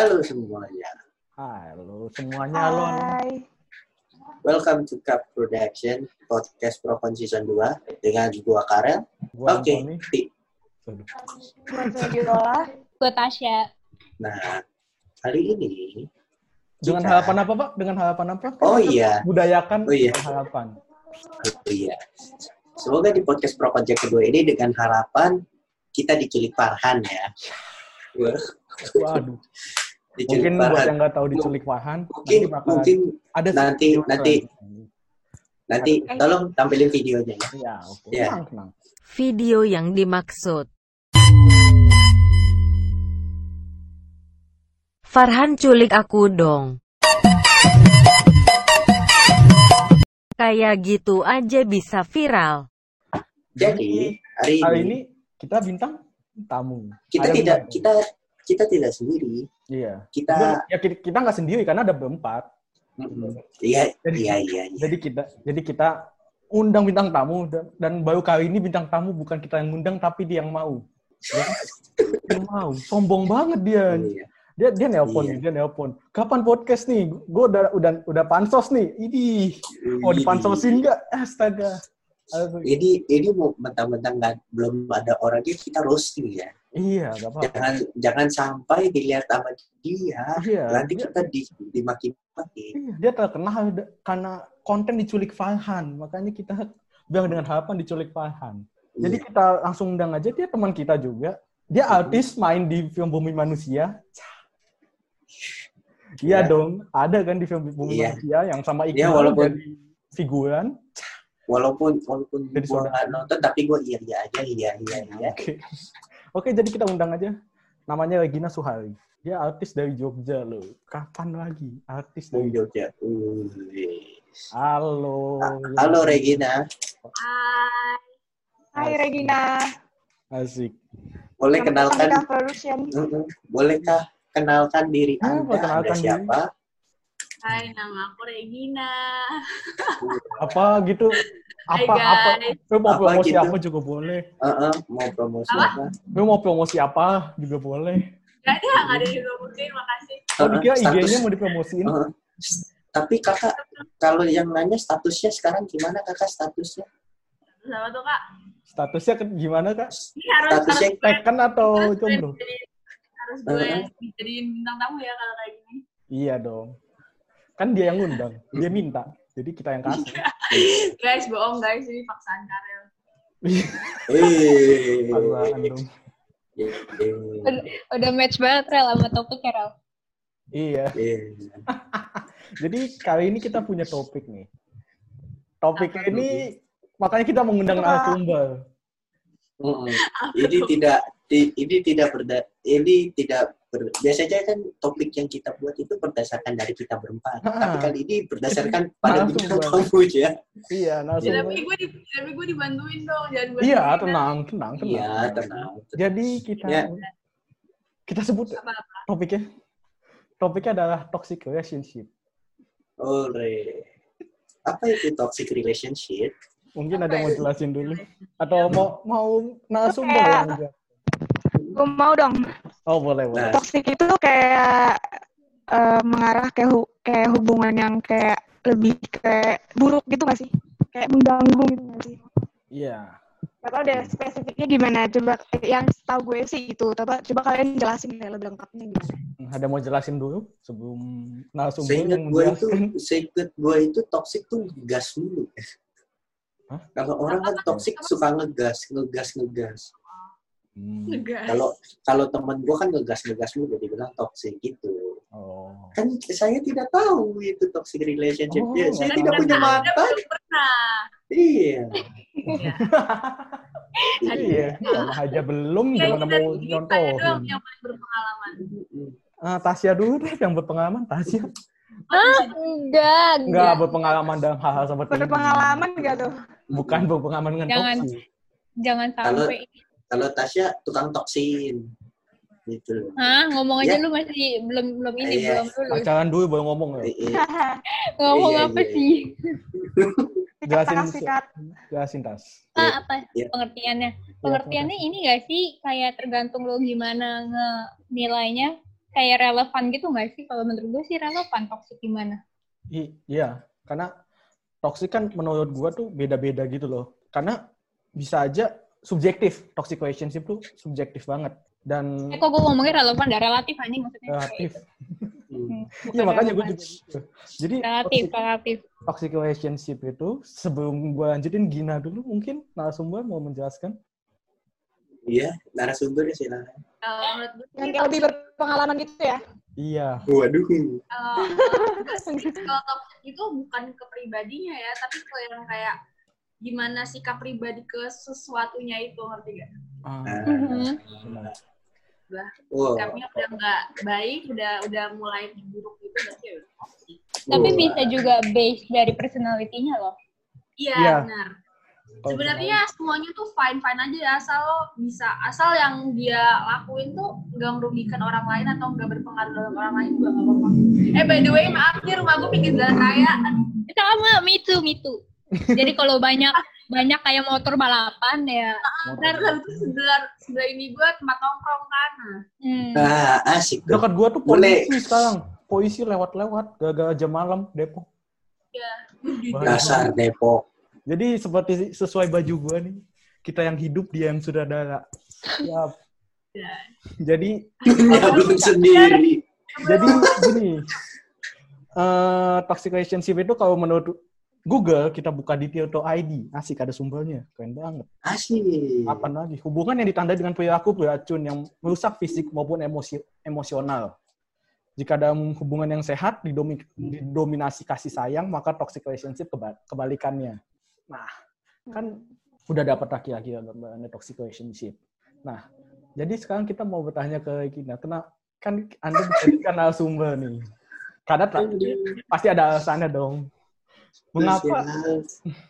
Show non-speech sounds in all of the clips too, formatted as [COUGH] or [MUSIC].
Halo semuanya. Halo semuanya, halo. Hai. Welcome to Cup Production Podcast Procon Season 2 dengan gua Karel. Oke. Aduh. Gue Tasya. Nah, hari ini Dengan kita- harapan apa, Pak? Dengan harapan apa? Oh iya, Budayakan Oh iya. harapan. oh iya. Semoga di podcast Procon yang kedua ini dengan harapan kita diculik Farhan ya. Wah, Waduh. Diculik Mungkin buat Farhan. yang nggak tahu diculik Wahan, Mungkin nanti bakal mungkin ada nanti- video nanti- nanti tolong tampilin videonya ya. Iya, oke. Tenang, tenang. Video yang dimaksud. Farhan culik aku dong. Kayak gitu aja bisa viral. Jadi hari ini, Hari ini kita bintang tamu. kita Ada tidak bintang. kita kita tidak sendiri. Iya. Kita Ya kita nggak sendiri karena ada berempat. Iya, Jadi- iya, iya, iya. Jadi kita jadi kita undang bintang tamu dan, dan baru kali ini bintang tamu bukan kita yang undang tapi dia yang mau. Ya kan? Dia mau. Sombong banget dia. Iya. Dia dia nelpon Iya. dia nelpon. Kapan podcast nih? Gue udah udah udah pansos nih. Ini mau dipansosin nggak? Astaga. Aduh, Ini mau mentang-mentang belum ada orangnya kita roasting ya. Iya, gak apa-apa. Jangan jangan sampai dilihat sama dia. Iya, Nanti dia, kita di, dimaki-maki. iya, dia terkenal karena konten diculik Farhan. Makanya kita bilang dengan harapan diculik Farhan. Jadi Iya. kita langsung undang aja dia teman kita juga. Dia artis main di film Bumi Manusia. Iya Iya. dong, ada kan di film Bumi Iya. Manusia yang sama Iqbal Iya, walaupun- jadi figuran. walaupun walaupun Jadi gue nggak nonton tapi gue iya iya aja iya iya iya. Oke. Oke, jadi kita undang aja. Namanya Regina Suhari. Dia artis dari Jogja loh. Kapan lagi artis Dari Jogja? Halo. Halo Regina, Hai. Hai Regina. Asik. boleh kenalkan bolehkah kenalkan diri Anda? Anda siapa? Hai, nama aku Regina. [LAUGHS] Apa gitu? Hai, Apa apa? guys. Lu mau Apa promosi gitu? apa juga boleh. Heeh, mau promosi Apa? apa? Lu mau promosi apa juga boleh. Gak ada, gak ada ngomongin, makasih. Oh, Heeh, status- IG-nya mau dipromosiin. Heeh. Tapi kakak, kalau yang nanya statusnya sekarang gimana kakak statusnya? Sama tuh, Kak. Statusnya ke- gimana, Kak? Ini harus, Statusnya harus gue, Tekan atau harus gue jomblo? jadi- harus gue yang jadiin bintang tamu ya kalau kayak gini. Iya dong. Kan dia yang ngundang, dia minta. Jadi kita yang kasih. [LAUGHS] Guys, bohong guys, ini paksaan Karel. Eh, dong. Udah, udah match banget, Rel, sama topik ya, Rel. Iya. Eh, [LAUGHS] Jadi kali ini kita punya topik nih. Topik Apa? ini makanya kita mengundang Apa? narasumber. Mm-mm. Ini tidak ti- ini tidak berda ini tidak biasanya kan topik yang kita buat itu berdasarkan dari kita berempat. Ah. Tapi kali ini berdasarkan pada bintang tamu ya. Iya, Ya, narasumber. tapi gue di, tapi gue dibantuin dong, jangan gue Iya, sendirian. tenang, tenang, tenang. Iya, tenang. Jadi kita Ya. kita sebut Apa-apa. topiknya. Topiknya adalah toxic relationship. Ore. Apa itu toxic relationship? Mungkin Apa ada yang mau jelasin dulu atau mau mau narasumber jawab? Gue mau dong. Oh, boleh, boleh. Nah. Toxic itu kayak eh, mengarah ke hu- kayak hubungan yang kayak lebih kayak buruk gitu gak sih? Kayak mengganggu gitu gak sih? Iya. Gak tau deh spesifiknya gimana. Coba yang tahu gue sih itu. Coba coba kalian jelasin kayak lebih lengkapnya gimana. Ada mau jelasin dulu sebelum narasumber Seingat yang gue itu, seingat gue itu toxic tuh gas dulu. Hah? Kalau orang kan toxic suka ngegas, ngegas, ngegas. Hmm. Ngegas. Kalau kalau temen gue kan ngegas, ngegas dulu dibilang toxic gitu. Oh. Kan saya tidak tahu itu toxic relationship. Oh. Ya, saya tidak punya mata. pernah. Iya. Iya. Iya, sama aja belum Ya, gimana mau doang nyontohin. yang paling berpengalaman. Ah, Tasya dulu deh yang berpengalaman, Tasya. Enggak, Enggak berpengalaman dalam hal-hal seperti ini. Berpengalaman gak tuh? Bukan berpengalaman dengan Jangan. toxic. Jangan Kalau- sampai. Kalau Tasya tukang toksin. Gitu. Hah, ngomong aja Ya. lu masih belum belum ini, Iya. belum lulus. Pacaran dulu baru ngomong ya. Eh, [LAUGHS] eh. Ngomong Iya, apa iya. sih? Jelasin, Sikat, sikat. jelasin Tas. Ah, apa Iya. pengertiannya? Pengertiannya ini gak sih kayak tergantung lo gimana nge nilainya kayak relevan gitu nggak sih? Kalau menurut gue sih relevan toxic gimana? I- iya, karena toxic kan menurut gua tuh beda-beda gitu loh. Karena bisa aja subjektif. Toxic relationship tuh subjektif banget. Dan Eh, kok gue ngomongnya relevan, dah relatif anjing maksudnya. relatif. Hmm. Iya, makanya gue juga. Jadi Relatif, toxic, relatif. toxic relationship itu sebelum gua lanjutin Gina dulu mungkin narasumber mau menjelaskan. Iya, narasumber silakan. Kalau menurut gue Yang sih, kayak lebih berpengalaman gitu ya. Iya. Waduh. kalau kalau toxic itu bukan ke pribadinya ya, tapi ke yang kayak gimana sikap pribadi ke sesuatunya itu ngerti gak? Benar. Wow. Sikapnya udah nggak baik, udah udah mulai buruk gitu berarti ya. Tapi Wow. bisa juga base dari personality-nya loh. Iya Iya. benar. Sebenarnya semuanya tuh fine fine aja ya, asal lo bisa asal yang dia lakuin tuh nggak merugikan orang lain atau nggak berpengaruh dalam orang lain juga nggak apa-apa. Eh by the way maaf nih rumah gue pinggir jalan raya. Sama, me too, me too. Jadi kalau banyak banyak kayak motor balapan ya. Benar lalu tuh sebelah sebelah ini gue tempat nongkrong kan. Nah, Hmm. Ah, asik tuh. Dekat gua tuh Boleh. polisi sekarang. Polisi lewat-lewat gara-gara jam malam Depok. Bahaya. Dasar Depok. Jadi seperti sesuai baju gua nih. Kita yang hidup, dia yang sudah ada. Siap. Ya. Jadi Ya belum sendiri. jadi gini. eh toxic relationship itu kalau menurut Google kita buka di ID, asik ada sumbernya, keren banget. Asik. Apa lagi? Hubungan yang ditandai dengan perilaku beracun yang merusak fisik maupun emosi emosional. Jika dalam hubungan yang sehat didomi- didominasi kasih sayang, maka toxic relationship keba- kebalikannya. Nah, kan udah dapat laki-laki gambarannya toxic relationship. Nah, jadi sekarang kita mau bertanya ke Gina, kena kan Anda dijadikan [LAUGHS] narasumber nih. Karena tak- pasti ada alasannya dong. Mengapa?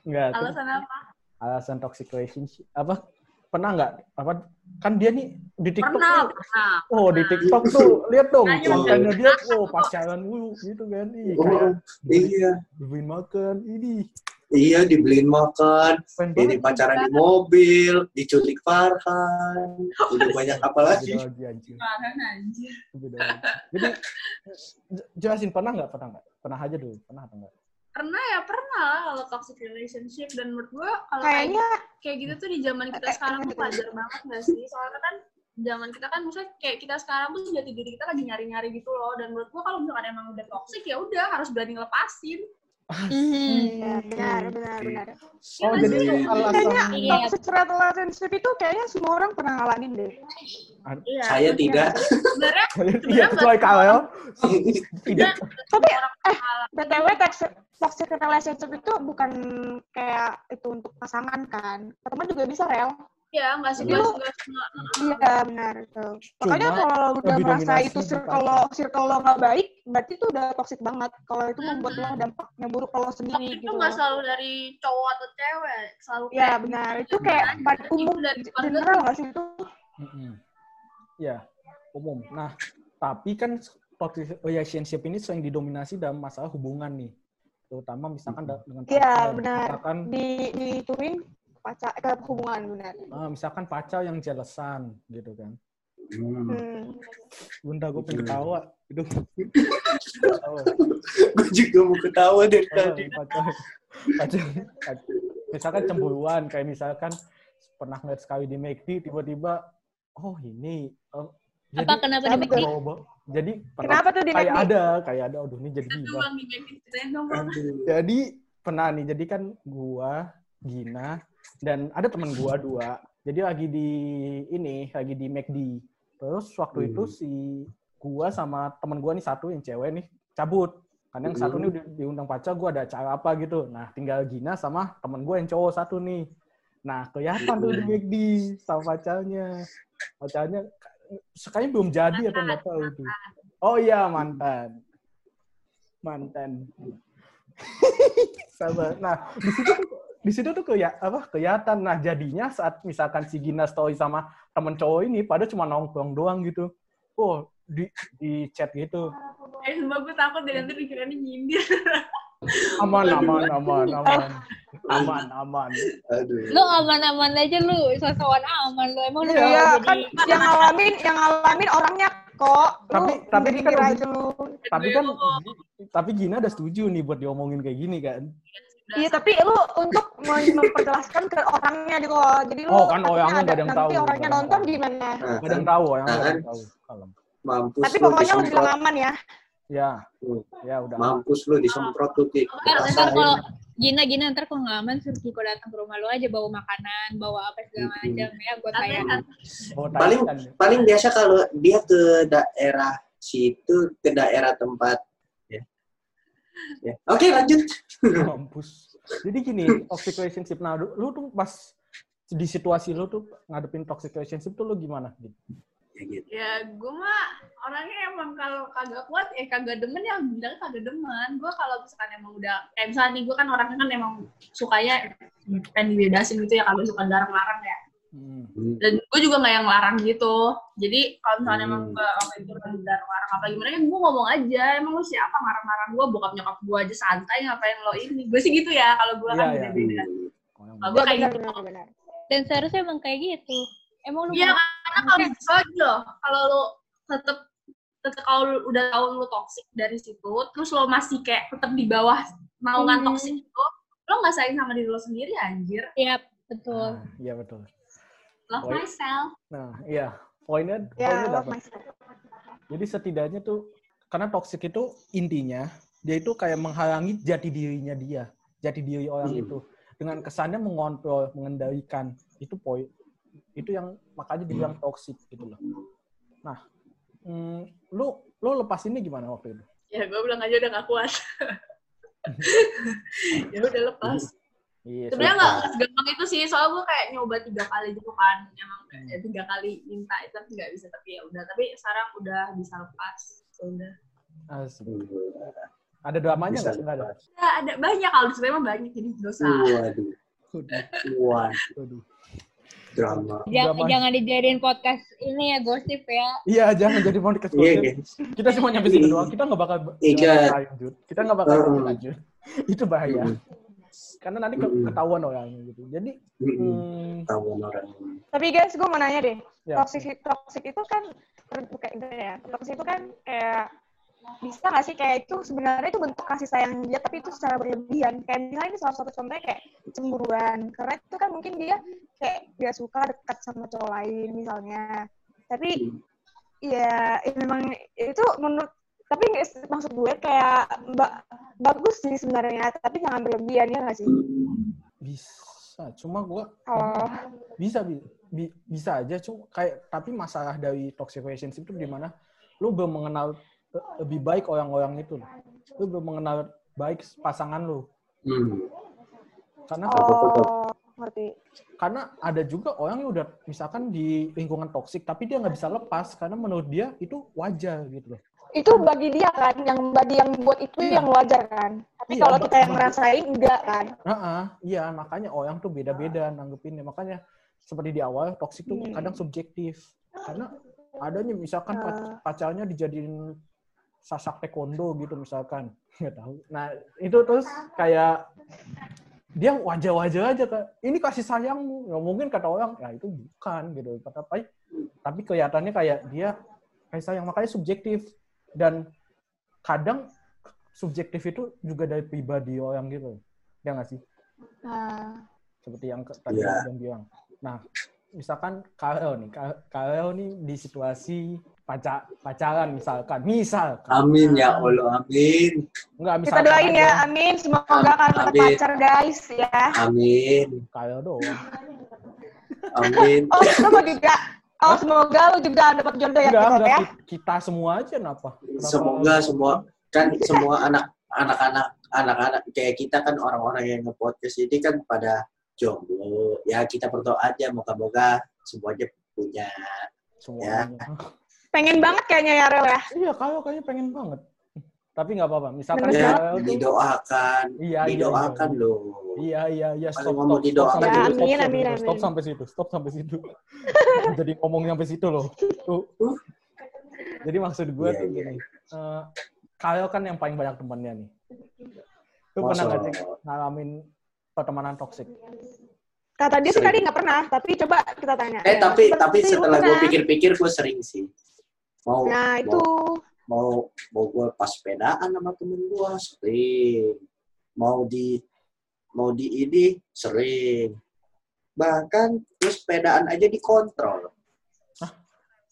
Enggak. alasan apa? alasan toxic relationship apa? Pernah nggak? Apa? Kan dia nih di TikTok Pernah, tuh- pernah. oh di TikTok tuh. Lihat dong kontennya dia pernah. oh pacaran mulu gitu kan. Ih, Oh, kayak iya. dibeliin makan ini. Iya, dibeliin makan, ini pacaran di mobil, diculik Farhan, [LAUGHS] udah banyak apa lagi? Lagi anjir. Jadi jelasin pernah nggak? Pernah nggak? Pernah aja dulu pernah atau nggak Pernah ya pernah lah kalau toxic relationship dan menurut gue kalau kayak, Kayaknya kayak gitu tuh di zaman kita Eh, sekarang tuh eh, wajar banget gak sih? Soalnya kan zaman kita kan misalnya kayak kita sekarang tuh jati diri kita lagi nyari-nyari gitu loh dan menurut gue kalau misalkan emang udah toxic ya udah harus berani ngelepasin. Mhm. ya, benar, benar, benar. Iya oh nggak jadi itu alasan Iya. Toxic relationship itu kayaknya semua orang pernah ngalamin deh. Iya. Saya tidak. Sebenarnya iya kecuali Karel tidak Tapi eh btw toxic, toxic relationship itu bukan kayak itu untuk pasangan kan. Teman juga bisa rel. Ya nggak sih Jadi nggak lu- nggak semua Iya benar itu. Makanya kalau udah merasa itu circle lo, circle lo nggak baik, berarti itu udah toxic banget. Kalau itu membuat lo dampaknya buruk kalau sendiri itu gitu. nggak selalu dari cowok atau cewek selalu Iya benar. gitu. Itu kayak pada Itu umum dari keluarga general nggak sih itu? Mm-mm. Ya, umum. Nah, tapi kan toxic relationship ini sering didominasi dalam masalah hubungan nih. Terutama misalkan dengan Iya pacar. benar. Misalkan, Di dituin pacar ke hubungan benar. ah, misalkan pacar yang jelesan gitu kan. Hmm. Hmm. Bunda, gue pengen ketawa. Itu. Ketawa. Gue juga mau ketawa dari tadi. pacar, pacar, pacar. Misalkan cemburuan, kayak misalkan pernah ngeliat sekali di McD, tiba-tiba, oh ini. oh, Apa kenapa di Kenapa McD? Oh, jadi pernah Kenapa tuh di kayak ada, kayak ada, aduh ini jadi Bang. Jadi pernah nih, jadi kan gua, Gina, dan ada temen gua dua. Jadi lagi di ini, lagi di McD. Terus waktu Hmm. itu si gua sama temen gua nih satu yang cewek nih cabut. Karena yang satu Hmm. nih di- diundang pacar gua ada acara apa gitu. Nah tinggal Gina sama temen gua yang cowok satu nih. Nah kelihatan tuh di McD sama pacarnya. Pacarnya sekalinya belum jadi atau nggak tahu itu. Oh iya mantan. Mantan. [LAUGHS] Sabar. Nah, di situ di situ tuh kayak apa kelihatan. Nah, jadinya saat misalkan si Gina story sama temen cowok ini pada cuma nongkrong doang gitu. Oh, di di chat gitu. eh sumpah gue takut deh nanti dikiranya nyindir Aman, aman, aman, aman. Aman, aman. Aduh. Lu aman-aman aja lu, sosokan aman lu. Emang lu Iya, Iya kan jadi yang ngalamin yang ngalamin orangnya kok. Tapi- lu tapi kan itu lu. Tapi kan, tapi Gina udah setuju nih buat diomongin kayak gini kan. Iya, tapi lu untuk mem- memperjelaskan ke orangnya gitu loh. Jadi lu Oh, kan orangnya nggak ada yang nanti tahu. orangnya ada yang nonton tahu. gimana? Nah, ada yang tahu, orang Nah, ada yang kan. tahu. Kalem. mampus Tapi pokoknya lu bilang aman ya. Ya, Hmm, ya udah. Mampus lu disemprot tuh, Ki. Ntar, Rasain. kalau Gina Gina ntar kalau nggak aman suruh Kiko datang ke rumah lu aja bawa makanan, bawa apa segala Mm-mm. macam ya buat kan Oh, Paling- paling biasa kalau dia ke daerah situ ke daerah tempat. Ya. Oke lanjut. Mampus. Jadi gini, toxic relationship. Nah, lu tuh pas di situasi lu tuh ngadepin toxic relationship tuh lu gimana? Gitu. Ya, gitu. ya gue mah orangnya emang kalau kagak kuat ya kagak demen ya bilang kagak demen gue kalau misalkan emang udah kayak misalnya nih gue kan orangnya kan emang sukanya pengen dibebasin gitu ya kalau suka larang-larang ya Hmm. Dan gue juga nggak yang larang gitu jadi kalau misalnya emang Hmm. gue waktu itu kan larang apa gimana kan gue ngomong aja emang lu siapa ngarang-ngarang gue bokap nyokap gue aja santai ngapain lo ini gue sih gitu ya kalau gue Iya, kan iya. beda-beda Hmm. kalau gue Iya kayak benar gitu benar benar. Dan seharusnya emang kayak gitu. Emang lu Iya karena kalau misalnya gitu loh, kalau lu tetep tetep kalau lu udah tahu lu toksik dari situ, terus lo masih kayak tetep di bawah naungan Hmm. toksik itu, lo nggak sayang sama diri lo sendiri anjir. Iya, betul. Nah, Iya betul. Love iya. myself. Nah, iya. Poinnya, Ya, poinnya love dapat. myself. Jadi setidaknya tuh karena toxic itu intinya dia itu kayak menghalangi jati dirinya dia, jati diri orang Hmm. itu dengan kesannya mengontrol, mengendalikan. Itu poin itu yang makanya dibilang toxic gitu loh. Nah, hmm, lu lu lepas ini gimana waktu itu? Ya gue bilang aja udah gak kuat. [LAUGHS] [LAUGHS] ya udah lepas. Iya, Sebenarnya nggak gampang itu sih, soalnya gue kayak nyoba tiga kali gitu kan, emang Hmm. ya, tiga kali minta itu tapi nggak bisa tapi ya udah. Tapi sekarang udah bisa lepas. Ya Udah. Hmm. Ada dramanya nggak? Nggak ada. lepas. Ya, ada banyak kalau sebenarnya banyak jadi dosa. Waduh. Waduh. Waduh. Drama. Jangan, Drama. jangan dijadiin podcast ini ya gosip ya. Iya, jangan jadi podcast Iya, podcast. guys. Kita cuma nyampe situ doang. Kita nggak bakal Iya. lanjut. Kita nggak bakal lanjut. Itu bahaya. Karena nanti ke- ketahuan orangnya gitu. Jadi, Hmm. hmm, Tahu orang. Tapi guys, gue mau nanya deh. ya. Toxic toxic itu kan kayak gitu ya. Toxic itu kan kayak bisa nggak sih kayak itu sebenarnya itu bentuk kasih sayang dia tapi itu secara berlebihan kayak misalnya ini salah satu contohnya kayak cemburuan karena itu kan mungkin dia kayak dia suka dekat sama cowok lain misalnya tapi ya ya memang itu menurut tapi nggak- maksud gue kayak ba- bagus sih sebenarnya tapi jangan berlebihan ya nggak sih bisa. Cuma gua kalau bisa bi- bi- bisa aja cuma kayak tapi masalah dari toxic relationship itu gimana? Lu belum mengenal lebih baik orang-orang itu. loh. Lu belum mengenal baik pasangan lu. Hmm. Karena oh ngerti karena ada juga orang yang udah misalkan di lingkungan toksik tapi dia nggak bisa lepas karena menurut dia itu wajar gitu loh. Itu bagi dia kan yang bagi yang buat itu Iya. yang wajar kan tapi Iya, kalau kita yang ngerasain enggak kan Heeh, iya makanya orang tuh beda-beda nanggepinnya. Makanya seperti di awal toksik tuh Hmm. kadang subjektif. Karena adanya misalkan Ah. pacarnya dijadiin sasak taekwondo gitu misalkan. [LAUGHS] Nggak tahu. Nah, itu terus kayak dia wajar-wajar aja kak. Ini kasih sayangmu. Ya, mungkin kata orang, ya itu bukan gitu. Tapi tapi kelihatannya kayak dia kasih sayang makanya subjektif dan kadang subjektif itu juga dari pribadi orang gitu. Ya nggak sih? nah seperti yang tadi Iya. Adam bilang. Nah, misalkan Karel nih, Ka- Karel nih di situasi pacar pacaran misalkan, misal Amin ya Allah, amin. enggak kita doain ya amin semoga dapat Amin. pacar guys ya Amin. Karel doang. Amin. oh mau juga oh semoga lu juga dapat jodoh ya Enggak, ya ki- kita semua aja kenapa? Kenapa- Semoga semua kan semua anak anak-anak anak-anak kayak kita kan orang-orang yang nge-podcast ini kan pada jomblo. Ya kita berdoa aja moga-moga semuanya punya semuanya. pengen banget kayaknya ya Rel ya Iya, Karel kayaknya pengen banget. Tapi nggak apa-apa. Misalkan ya tuh didoakan, Iya, iya, didoakan iya. loh. Iya iya iya. Stop ngomong stop, stop didoakan. sampai Ya, situ, stop, amin, stop, amin, stop, stop amin. sampai situ stop sampai situ. [LAUGHS] Jadi ngomong sampai situ loh. Tuh. Jadi maksud gue Iya, tuh iya. gini eh Kyle kan yang paling banyak temannya nih. Lu pernah nggak sih ngalamin pertemanan toksik kata dia sih tadi nggak pernah tapi coba kita tanya. Eh tapi Seperti tapi lu setelah gue pikir-pikir gue sering sih. mau Nah, itu mau mau gue pas sepedaan sama temen gue sering. Mau di mau di ini sering. Bahkan terus sepedaan aja dikontrol.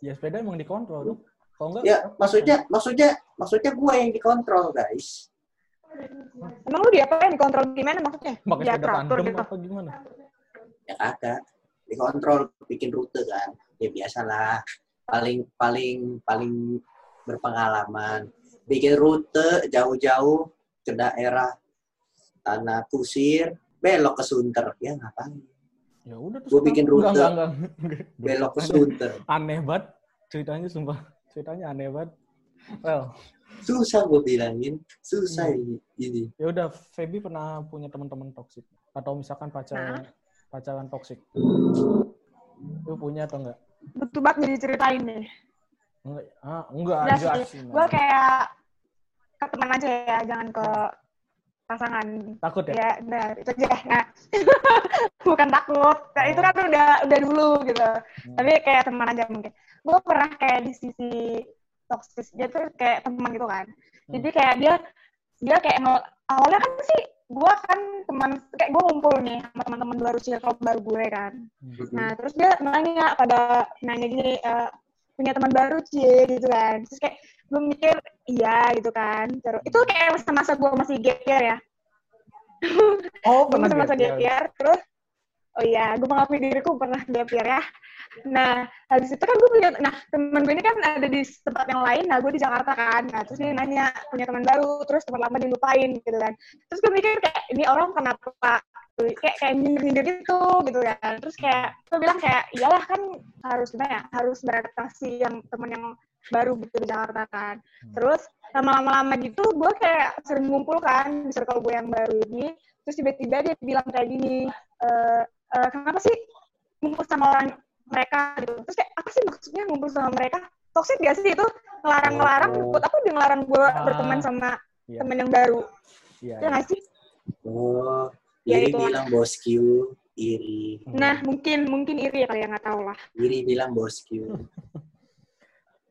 Ya sepeda emang dikontrol dong. Kalau enggak, ya maksudnya maksudnya maksudnya gue yang dikontrol guys. Emang lu diapain? Dikontrol gimana maksudnya? pakai Ya, sepeda teratur tandem gitu. apa gimana? ya kagak. Dikontrol bikin rute kan. Ya biasalah paling paling paling berpengalaman bikin rute jauh-jauh ke daerah tanah kusir belok ke Sunter ya ngapain Ya udah terus. Gua bikin rute. Enggak, enggak, enggak. [LAUGHS] belok ke Sunter [LAUGHS] Aneh banget ceritanya sumpah. Ceritanya aneh banget. Well, susah gue bilangin susah Hmm. ini ini ya udah Feby pernah punya teman-teman toksik atau misalkan pacaran pacaran toksik. Lu punya atau enggak? Butuh banget jadi ceritain deh. Enggak, ah, enggak sih, gue kayak ke teman aja ya, jangan ke pasangan. Takut ya? Ya, udah itu aja. Nah, [LAUGHS] bukan takut. Nah, itu kan udah udah dulu gitu. Tapi kayak teman aja mungkin. Gue pernah kayak di sisi toksis, dia tuh kayak teman gitu kan. Jadi kayak dia dia kayak awalnya kan sih gue kan teman kayak gue ngumpul nih sama teman-teman baru circle baru gue kan. Nah, terus dia nanya pada nanya gini, eh, punya teman baru cie gitu kan. Terus kayak gue mikir iya gitu kan. Terus itu kayak masa-masa gue masih gap year ya. Oh, Gue pernah masa-masa gap year. Terus oh iya, gue mengakui diriku pernah gap year ya. Nah, habis itu kan gue punya, nah teman gue ini kan ada di tempat yang lain, nah gue di Jakarta kan. Nah, terus dia nanya, punya teman baru, terus teman lama dilupain gitu kan. Terus gue mikir kayak, ini orang kenapa kayak kayak nyindir-nyindir gitu gitu kan. Terus kayak, gue bilang kayak, iyalah kan harus gimana ya, harus beradaptasi yang teman yang baru gitu di Jakarta kan. Terus lama-lama gitu, gue kayak sering ngumpul kan di circle gue yang baru ini. Terus tiba-tiba dia bilang kayak gini, eh eh, kenapa sih ngumpul sama orang mereka gitu. Terus kayak apa sih maksudnya ngumpul sama mereka? Toxic gak sih itu? Ngelarang-ngelarang, Oh. buat apa dia ngelarang gue Ah. berteman sama Iya. temen yang baru? Iya. Ya nggak sih? oh Ya, iri itu. bilang bosku iri. Nah, mungkin mungkin iri ya kali ya, nggak tahu lah. iri bilang bosku [LAUGHS]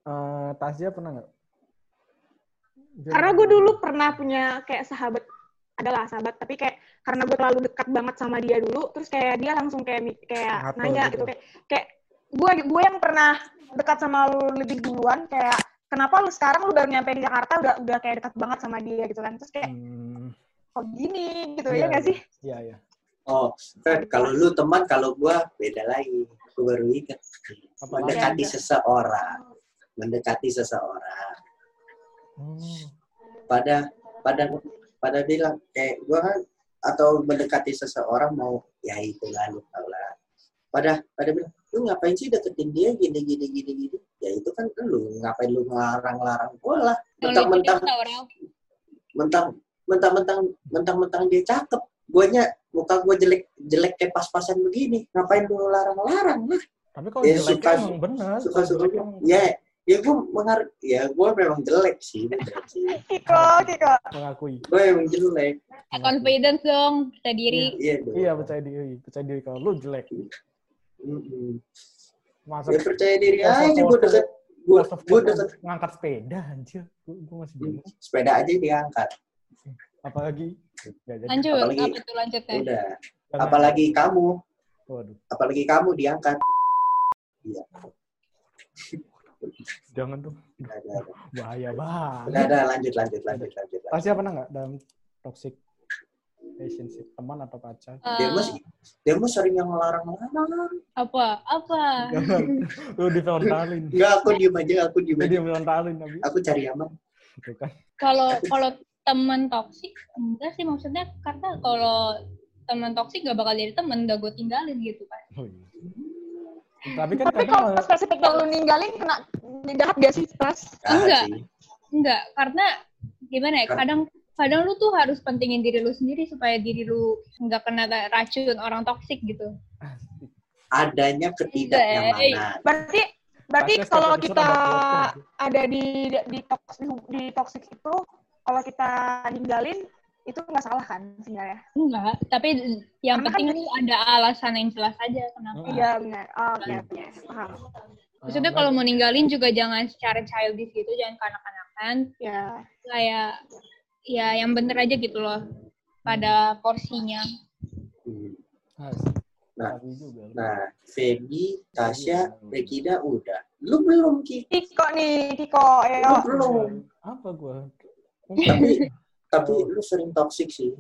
Eh, Tasya pernah nggak? Karena gue dulu pernah punya kayak sahabat, adalah sahabat, tapi kayak karena gue terlalu dekat banget sama dia dulu, terus kayak dia langsung kayak kayak Ngatur nanya gitu. gitu kayak kayak gue gue yang pernah dekat sama lu lebih duluan kayak kenapa lu sekarang lu baru nyampe di Jakarta udah udah kayak dekat banget sama dia gitu kan terus kayak Hmm, kok gini gitu Iya, ya nggak iya. sih Iya, iya. oh kan kalau lu teman kalau gua beda lagi gua baru ingat mendekati lagi? seseorang mendekati seseorang Hmm. pada pada pada bilang kayak gua kan atau mendekati seseorang mau ya itu lah lu tau lah pada pada bilang lu ngapain sih deketin dia gini gini gini gini ya itu kan lu ngapain lu ngelarang-larang gua lah mentang mentang mentang mentang mentang dia cakep guanya muka gua jelek jelek kayak pas-pasan begini ngapain lu larang-larang lah Tapi kalau Ya, jeleknya suka- emang benar. suka suka Jelek ya ya gua mengar ya gua memang jelek sih [LAUGHS] Kiko Kiko mengakui. gua emang jelek confidence dong, percaya diri. iya dong. Iya, percaya diri. Percaya diri kalau lu jelek. Masa ya percaya diri aja gua foto- deket gua foto deket ngangkat sepeda anjir. Gua, gua masih bingung. sepeda aja diangkat Apalagi Nggak jadi. Lanjut, Apalagi- apa tuh lanjutnya? udah Jangan. apalagi kamu Waduh, apalagi kamu diangkat jangan tuh. Bahaya banget. Udah, udah, lanjut lanjut lanjut lanjut, lanjut. Tasya pernah nggak dalam toxic relationship teman atau pacar? Eh, dia mah dia mah sering yang ngelarang-larang apa? Apa? Jangan. Lu difrontalin. enggak aku diem aja aku diem aja difrontalin tapi. aku cari aman kan. Kalau kalau teman toksik enggak sih maksudnya karena kalau teman toksik gak bakal jadi teman, udah gue tinggalin gitu kan. Oh, iya. Tapi kan tapi kalau spesifik kalau lu ninggalin kena jahat gak sih pas Enggak. sih. Enggak, karena gimana ya? Kadang kadang lu tuh harus pentingin diri lu sendiri supaya diri lu nggak kena racun orang toksik gitu. adanya ketidaknyamanan berarti berarti kalau kita ada di di toxic, di toxic itu kalau kita ninggalin itu nggak salah kan sebenarnya Enggak, tapi yang Karena penting lu ada alasan yang jelas aja kenapa. Iya benar Oh, oke Hmm. oke paham Maksudnya kalau mau ninggalin juga jangan secara childish gitu, jangan kanak-kanakan. Ya. Kayak ya yang bener aja gitu loh pada porsinya. Hmm. Nah, Nah, Feby, Tasya, Regina udah. Lu belum, Ki. Tiko nih, Tiko. Lu Ayo. belum. apa gua? Tapi, tapi lu sering toxic sih.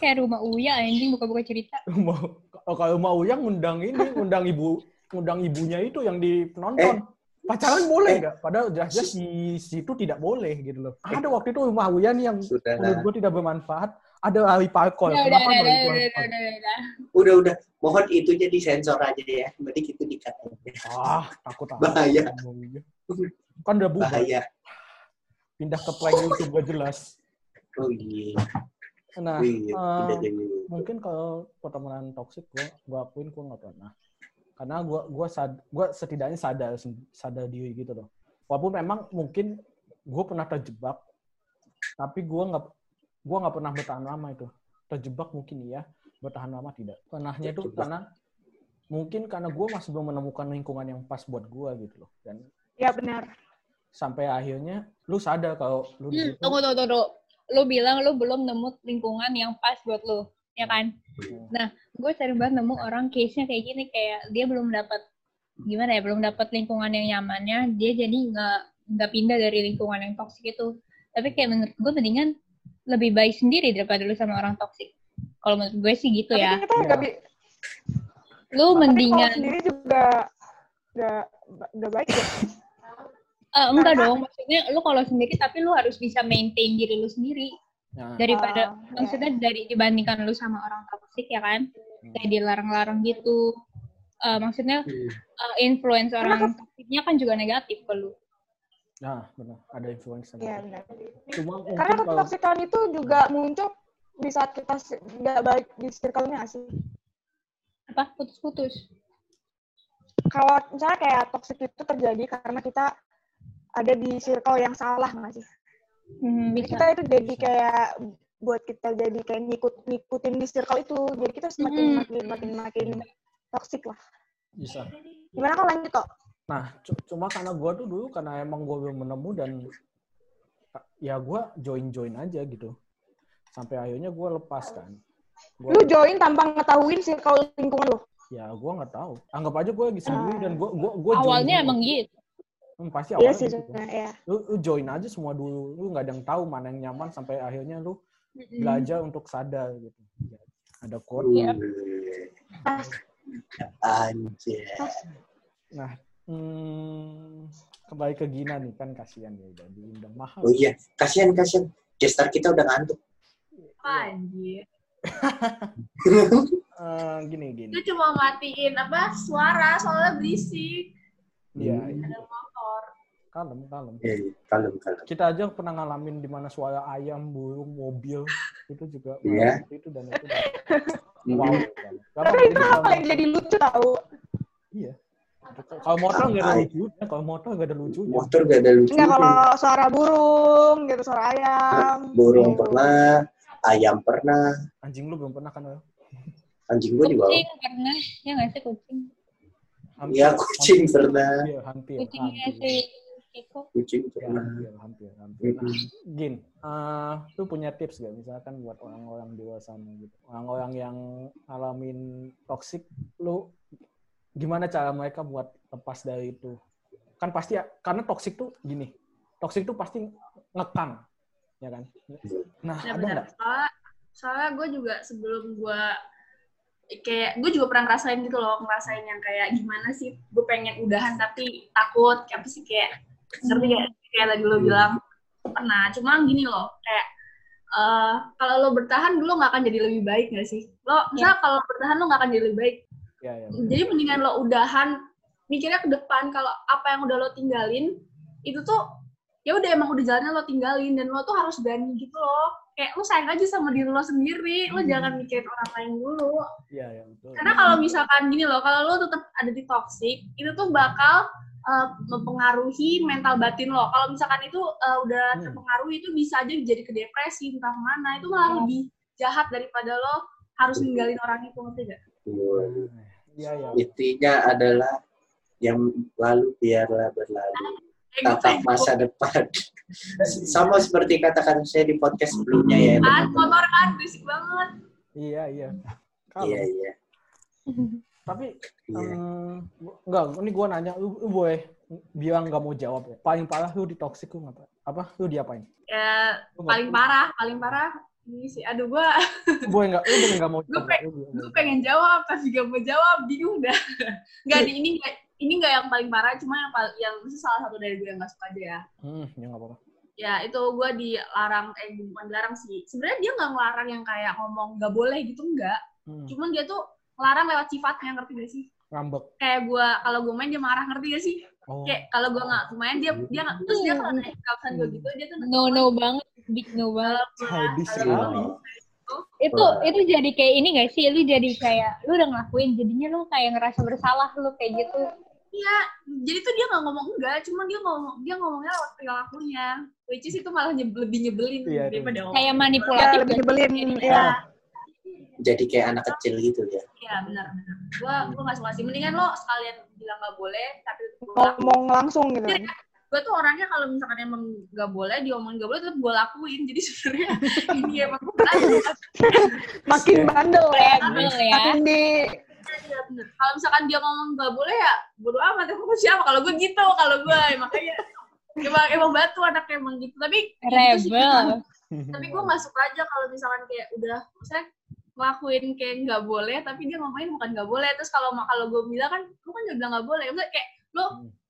Kayak rumah Uya anjing buka-buka cerita. mau oh, kalau mau yang undang ini, undang ibu, undang ibunya itu yang di penonton. Pacaran boleh eh. nggak? Padahal jelas-jelas di situ tidak boleh gitu loh. Ada waktu itu rumah Uya nih yang Sudah menurut gue tidak bermanfaat. Ada Ali Parkol. Udah, udah, Kenapa udah, udah, udah, udah, udah, udah. Udah, udah. Mohon itunya disensor aja ya. Berarti itu dikat aja. Ah, takut. Bahaya. Kan udah bubar. Bahaya. Pindah ke prank YouTube gak jelas. Oh iya. Nah, iya. eh, Udah jadi. mungkin kalau pertemanan toksik gue gue akuin gue nggak pernah karena gue gua sad gue setidaknya sadar sadar diri gitu loh walaupun memang mungkin gue pernah terjebak tapi gue nggak gue nggak pernah bertahan lama itu terjebak mungkin iya bertahan lama tidak pernahnya itu karena mungkin karena gue masih belum menemukan lingkungan yang pas buat gue gitu loh dan Ya benar. Sampai akhirnya lu sadar kalau lu Hmm, tunggu, tunggu, tunggu. Lu bilang lu belum nemu lingkungan yang pas buat lu, ya kan? Nah, gue sering banget nemu orang case-nya kayak gini, kayak dia belum dapat gimana ya, belum dapat lingkungan yang nyamannya, dia jadi nggak nggak pindah dari lingkungan yang toksik itu. Tapi kayak menurut gue mendingan lebih baik sendiri daripada lu sama orang toksik. Kalau menurut gue sih gitu Tapi ya. kita bi- Lu tapi mendingan sendiri juga nggak nggak baik ya. Eh, enggak dong, maksudnya lu kalau sendiri tapi lu harus bisa maintain diri lu sendiri. Nah, daripada Ah, ya. maksudnya dari dibandingkan lu sama orang toksik ya kan? Kayak dilarang-larang gitu. Eh, maksudnya Hmm. eh, influence orang toksiknya kan juga negatif ke lu. Nah benar. Ada influence Iya benar. cuma Karena kalau ketoksikan itu juga muncul di saat kita nggak baik di circle-nya sih. apa? Putus-putus? Kalau misalnya kayak toksik itu terjadi karena kita ada di circle yang salah nggak sih? hmm, Jadi bisa kita itu jadi kayak buat kita jadi kayak ngikut ngikutin di circle itu. Jadi kita semakin Hmm. makin makin makin toksik lah. bisa Gimana kalau lanjut kok? Nah, cu- cuma karena gue tuh dulu karena emang gue belum menemu dan ya gue join-join aja gitu. Sampai akhirnya gue lepas kan. Gua, Lu join tanpa ngetahuin circle lingkungan lu. ya gue nggak tahu. Anggap aja gue lagi sendiri dan gue gue gue awalnya emang gitu Hmm, pasti Iya awalnya sih gitu. sebenarnya. Ya. Lu, lu join aja semua dulu. Lu nggak ada yang tahu mana yang nyaman sampai akhirnya lu belajar untuk sadar gitu. Ya, ada quote. Iya. Pas Anjir. Nah, hmm, kembali ke Gina nih kan kasihan ya udah diundang mahal. Oh iya. Kasihan, kasihan. Gestar kita udah ngantuk. Anjir. [LAUGHS] Eh, gini gini. Itu cuma matiin apa suara soalnya berisik. Iya, Hmm. iya. Ada motor. kalem kalem. Iya, iya. Kalem, kalem. kita aja pernah ngalamin di mana suara ayam, burung, mobil itu juga [LAUGHS] Iya. seperti itu dan itu dan wow. Tapi itu kalau- yang jadi lucu tahu. Iya. Kalau motor nggak ada lucunya, kalau motor nggak ada lucunya. Motor gak ada lucu. Enggak kalau suara burung gitu, suara ayam. Burung gitu. pernah, ayam pernah, Anjing lu belum pernah kan? Anjing gue juga. kucing pernah ya nggak sih kucing Hampir, Iya, kucing hampir, pernah. Hampir, hampir, kucingnya hampir. Kucing Ya, pernah. hampir, hampir, hampir. Nah. Gin, eh, lu punya tips gak misalkan buat orang-orang di luar sana gitu, orang-orang yang ngalamin toxic, lu gimana cara mereka buat lepas dari itu? Kan pasti karena toxic tuh gini, toxic tuh pasti ngekang, ya kan? Nah, ada Benar-benar. nggak? Soalnya, soalnya gue juga sebelum gue kayak gue juga pernah ngerasain gitu loh ngerasain yang kayak gimana sih gue pengen udahan tapi takut kayak apa sih kayak ngerti kayak kayak tadi lo bilang pernah. Cuma gini loh kayak eh kalau lo bertahan lo nggak akan jadi lebih baik gak sih? Lo misalnya kalau bertahan lo nggak akan jadi lebih baik. Ya, ya. jadi mendingan lo udahan mikirnya ke depan kalau apa yang udah lo tinggalin itu tuh ya udah emang udah jalannya lo tinggalin dan lo tuh harus berani gitu loh kayak lo sayang aja sama diri lo sendiri lo Hmm. jangan mikirin orang lain dulu Iya, ya, betul. karena kalau misalkan gini loh kalau lo tetap ada di toxic itu tuh bakal uh, mempengaruhi mental batin lo kalau misalkan itu uh, udah Hmm. terpengaruhi itu bisa aja jadi ke depresi entah mana itu malah lebih jahat daripada lo harus ninggalin orang itu ngerti gak? Iya, ya. Intinya adalah yang lalu biarlah berlalu. Tatap masa depan [LAUGHS] sama seperti kata-kata saya di podcast sebelumnya ya Kan teman-teman motor kan berisik banget. Iya, iya. Kalem. iya iya Tapi iya em, enggak, ini gua nanya, lu, lu boleh bilang nggak mau jawab ya. Paling parah lu di toxic lu ngapa? Apa? Lu diapain? Ya Lu nggak- paling parah, paling parah ini sih. Aduh gua Lu boleh nggak? Lu boleh nggak mau [LAUGHS] Gue jawab? gue pengen jawab tapi gak mau jawab bingung dah. [LAUGHS] Gak di ini nggak ini nggak yang paling parah cuma yang pal- yang salah satu dari gue yang gak suka aja ya. Hmm, ya nggak apa-apa. Ya itu gue dilarang eh bukan dilarang sih. Sebenarnya dia nggak ngelarang yang kayak ngomong gak boleh gitu enggak. Hmm, Cuman dia tuh ngelarang lewat sifatnya ngerti gak sih? ngambek. Kayak gue kalau gue main dia marah ngerti gak sih? Oh. Kayak kalau gue nggak main dia dia nggak terus dia kalau naik kawasan gue gitu dia tuh No no banget, big no banget. Childish. Itu itu jadi kayak ini gak sih? Lu jadi kayak lu udah ngelakuin jadinya lu kayak ngerasa bersalah lu kayak gitu. Iya, jadi tuh dia nggak ngomong enggak, cuma dia ngomong dia ngomongnya lewat perilakunya. Which is itu malah nyeb- lebih nyebelin Iya, itu. daripada ngomong. Kayak Ya, manipulatif. lebih nyebelin. Iya, Ya. jadi kayak anak kecil gitu ya iya benar benar. Gua gua nggak suka sih. Mendingan lo sekalian bilang nggak boleh, tapi Ngomong langsung gitu. kan. gue tuh orangnya kalau misalkan emang nggak boleh diomongin nggak boleh tetap gue lakuin jadi sebenarnya [LAUGHS] ini emang [LAUGHS] Makin bandel ya. Rebel ya. Makin di Iya, bener. kalau misalkan dia ngomong nggak boleh ya bodo amat. Aku siapa? Kalau gue gitu kalau gue ya, makanya. Emang emang batu anak emang gitu. Tapi itu sih, Rebel. tapi gue suka aja kalau misalkan kayak udah misalnya ngelakuin kayak nggak boleh tapi dia ngomongin bukan nggak boleh. Terus kalau kalau gue bilang kan lu kan udah bilang nggak boleh. Maksudnya kayak lo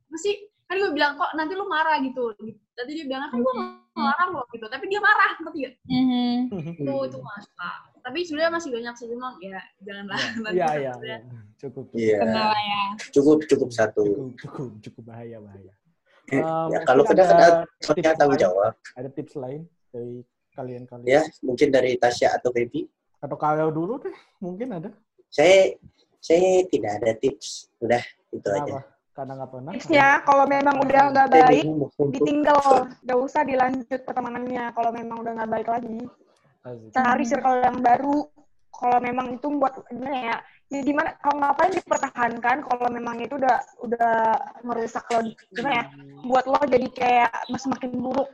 mesti kan gue bilang kok nanti lu marah? gitu. Nanti dia bilang kan gue ngelarang lo gitu. Tapi dia marah ngerti gak Mhm. itu itu nggak suka tapi sebenarnya masih banyak sih memang ya janganlah Iya, [LAUGHS] iya, sebenarnya. iya. Cukup. iya Kenal ya. cukup cukup satu Cukup, cukup, cukup bahaya, bahaya. Eh, Um, ya, kalau kena kena ada punya tips tanggung jawab Ada tips lain dari kalian-kalian? ya mungkin dari Tasya atau Feby Atau kalau dulu deh, mungkin ada. saya saya tidak ada tips udah itu aja Kenapa? Karena nggak pernah. tipsnya kalau memang udah nggak baik ditinggal gak usah dilanjut pertemanannya kalau memang udah nggak baik lagi. Cari circle yang baru. Kalau memang itu buat gimana ya? Ya gimana kalau ngapain dipertahankan kalau memang itu udah udah merusak lo? Gimana ya? Buat lo jadi kayak semakin buruk.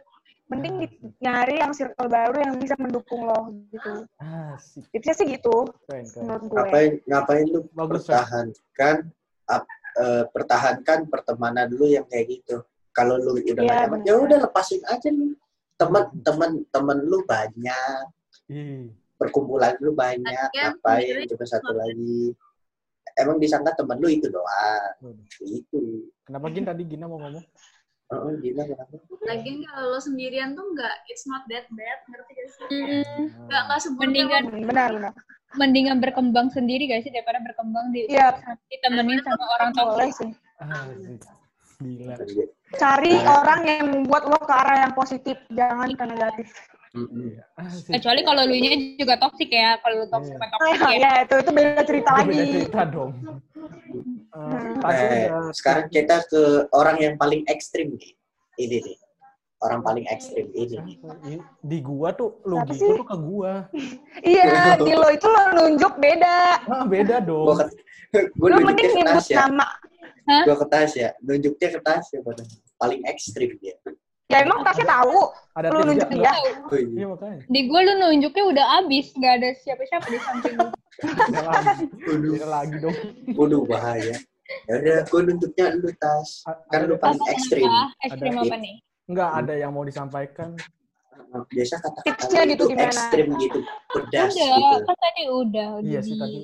Mending di- nyari yang circle baru yang bisa mendukung lo gitu. Asik. tipsnya sih gitu Keren, keren. menurut gue. Ngapain ngapain lu Bagus, pertahankan ap- eh, pertahankan pertemanan lu yang kayak gitu? Kalau lu udah Iya, benar. ya udah lepasin aja lu teman teman teman lu banyak Ih, perkumpulan lu banyak Iya, ngapain coba satu lagi emang disangka temen lu itu doang waduh. itu Kenapa Gin tadi Gina mau ngomong? oh, gila kenapa lagian kalau lo sendirian tuh nggak it's not that bad ngerti gak sih nggak nggak seburuk Mendingan benar benar mendingan berkembang sendiri gak sih daripada berkembang di Iya. ditemenin sama orang boleh toksik. sih Asik. Gila. cari orang yang membuat lo ke arah yang positif jangan ke negatif. Kecuali kalau lu nya juga toksik ya, kalau lu toksik Iya. sama toksik ya. ya itu itu beda cerita Itu lagi beda cerita dong. Eh, Hmm. tadi Eh, udah- sekarang kita ke orang yang paling ekstrim nih ini nih orang paling ekstrim ini nih Di- gua tuh lu gitu sih? tuh ke gua. [LAUGHS] iya [LAUGHS] di lo itu lo nunjuk beda Ah, beda dong. gue [LAUGHS] lo nunjuknya mending nyebut nama Hah? gue ke Tasya nunjuknya ke Tasya pada paling ekstrim dia ya emang tasnya tahu Ada tips nunjuk nggak? dia Iya iya. makanya. Di gua lu nunjuknya udah abis, gak ada siapa-siapa di samping lu. Lagi. Dong. Waduh bahaya ya udah gue nunjuknya lu Tas kan lu paling ekstrim? Ekstrim Ada. apa nih? Enggak ada yang mau disampaikan. biasa kata-kata Tipsnya lu gitu itu gimana? ekstrim gitu pedas Udah, gitu kan tadi udah. Iya sih di- tadi.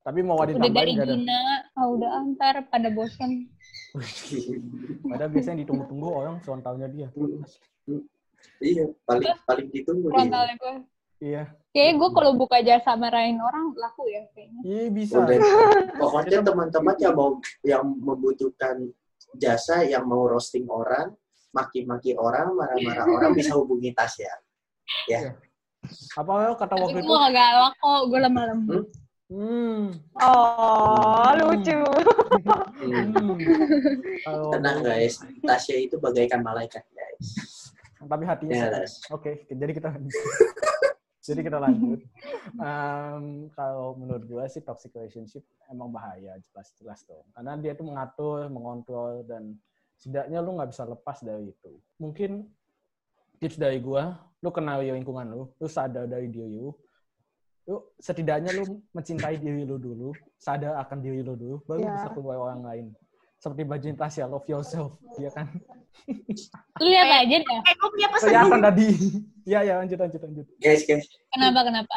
Tapi mau ada Udah dari nggak. Gina, ah udah antar pada bosan. [LAUGHS] Padahal biasanya ditunggu-tunggu orang frontalnya dia. iya paling paling ditunggu dia Frontalnya gue. Iya. Kayaknya gue kalau buka jasa marahin orang laku ya kayaknya. Iya bisa. Udah. [LAUGHS] pokoknya teman-teman yang mau yang membutuhkan jasa yang mau roasting orang maki-maki orang marah-marah orang bisa hubungi Tasya Apa kata Tapi waktu gue itu? gak galak kok, gue lemah lembut. Hmm. oh lucu Hmm. tenang guys Tasya itu bagaikan malaikat guys Tapi hatinya Ya. Oke, jadi kita [LAUGHS] Jadi kita lanjut. Em, kalau menurut gue sih toxic relationship emang bahaya jelas-jelas dong. Karena dia tuh mengatur, mengontrol dan setidaknya lu nggak bisa lepas dari itu. Mungkin tips dari gue, lu kenal lingkungan lu, lu sadar dari diri lu, lu setidaknya lu mencintai diri lu dulu, sadar akan diri lu dulu, baru Ya. bisa keluar orang lain. Seperti Bajin Tasya, love yourself, ya kan? [LAUGHS] Lu lihat aja dah. Eh, gue punya pesan. Kelihatan tadi. [LAUGHS] Iya, ya lanjut, lanjut, lanjut. Guys, guys. Kenapa kenapa?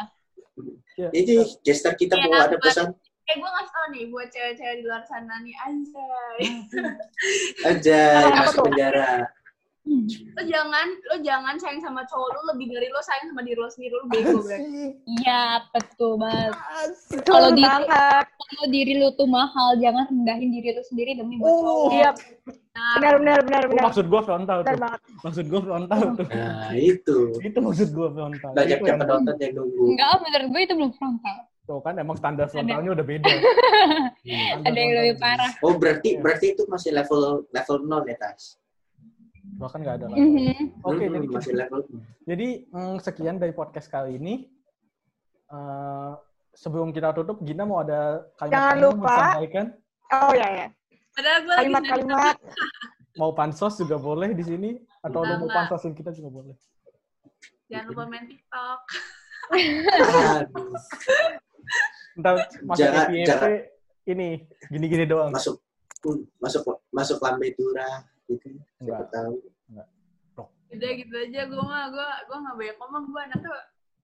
Ya. Ini gestar kita mau ada pesan Eh, gue ngasih tau nih buat cewek-cewek di luar sana nih, anjay. [LAUGHS] Apa masuk penjara. Lo jangan, lo jangan sayang sama cowok lu lebih dari lo sayang sama diri lo sendiri, lo bego [LAUGHS] berarti. Iya, betul banget. Kalau di- banget. Kalau diri lu tuh mahal, jangan rendahin diri lu sendiri demi buat Oh. cowok. Iya, Nah, benar benar benar Oh, benar. maksud gue frontal tuh. banget. Maksud gue frontal tuh. Nah, itu. Itu maksud gue frontal. Banyak yang yang- penonton yang nunggu. Enggak, menurut gue itu belum frontal. Tuh kan emang standar frontalnya udah beda. [LAUGHS] Ada yang lebih parah. Oh, berarti berarti itu masih level level 0 ya, Tas? Bahkan nggak ada lagi. Mhm. Oke, Hmm, jadi, masih level jadi mm, sekian dari podcast kali ini. Eh, sebelum kita tutup, Gina mau ada kalimat Jangan yang mau lupa. disampaikan? Oh ya ya. lagi Kalimat-kalimat. Mau pansos juga boleh di sini, atau lu mau pansosin kita juga boleh. jangan lupa main TikTok. Aduh, [LAUGHS] Ntar masuk Jangan- FYP, jangan. ini gini-gini doang. masuk masuk masuk lambe dura gitu. Siapa Enggak. tahu. Udah gitu aja, gue mah, gue gue nggak banyak ngomong, gue anaknya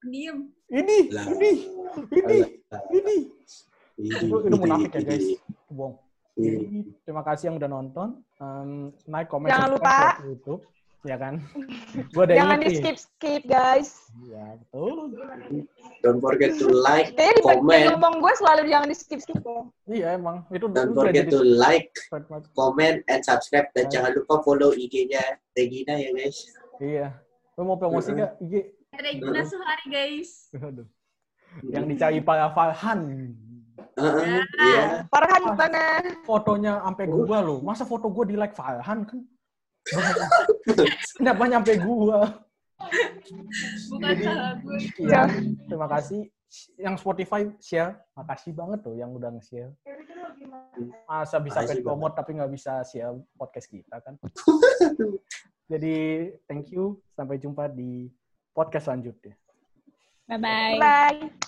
pendiam. Ini, Lah. ini, ini, ini. Ini, Itu, itu munafik ya guys. ini, Bohong. terima kasih yang udah nonton. Um, like, comment, Jangan subscribe lupa. YouTube. Ya kan? [LAUGHS] Gue udah Jangan di skip skip guys. Ya, betul. Don't forget to like, Kayaknya comment, ngomong gue selalu jangan di skip skip ya. Iya, emang. Itu don't forget to like, comment, and subscribe. Dan Ya. jangan lupa follow IG-nya Regina ya guys. Iya. Lu mau promosi Heeh. nggak? IG? Regina Suhari, guys. Aduh. Yang dicari para Farhan. Heeh, Iya. Farhan mana? Fotonya sampai gua loh. Masa foto gua di like Farhan kan? [LAUGHS] Kenapa nyampe gua? Bukan salah gue. Iya. Terima kasih. Yang Spotify share, makasih banget tuh yang udah nge-share. Masa bisa paid promote tapi nggak bisa share podcast kita kan? [LAUGHS] Jadi thank you. Sampai jumpa di podcast selanjutnya. Bye-bye. Bye.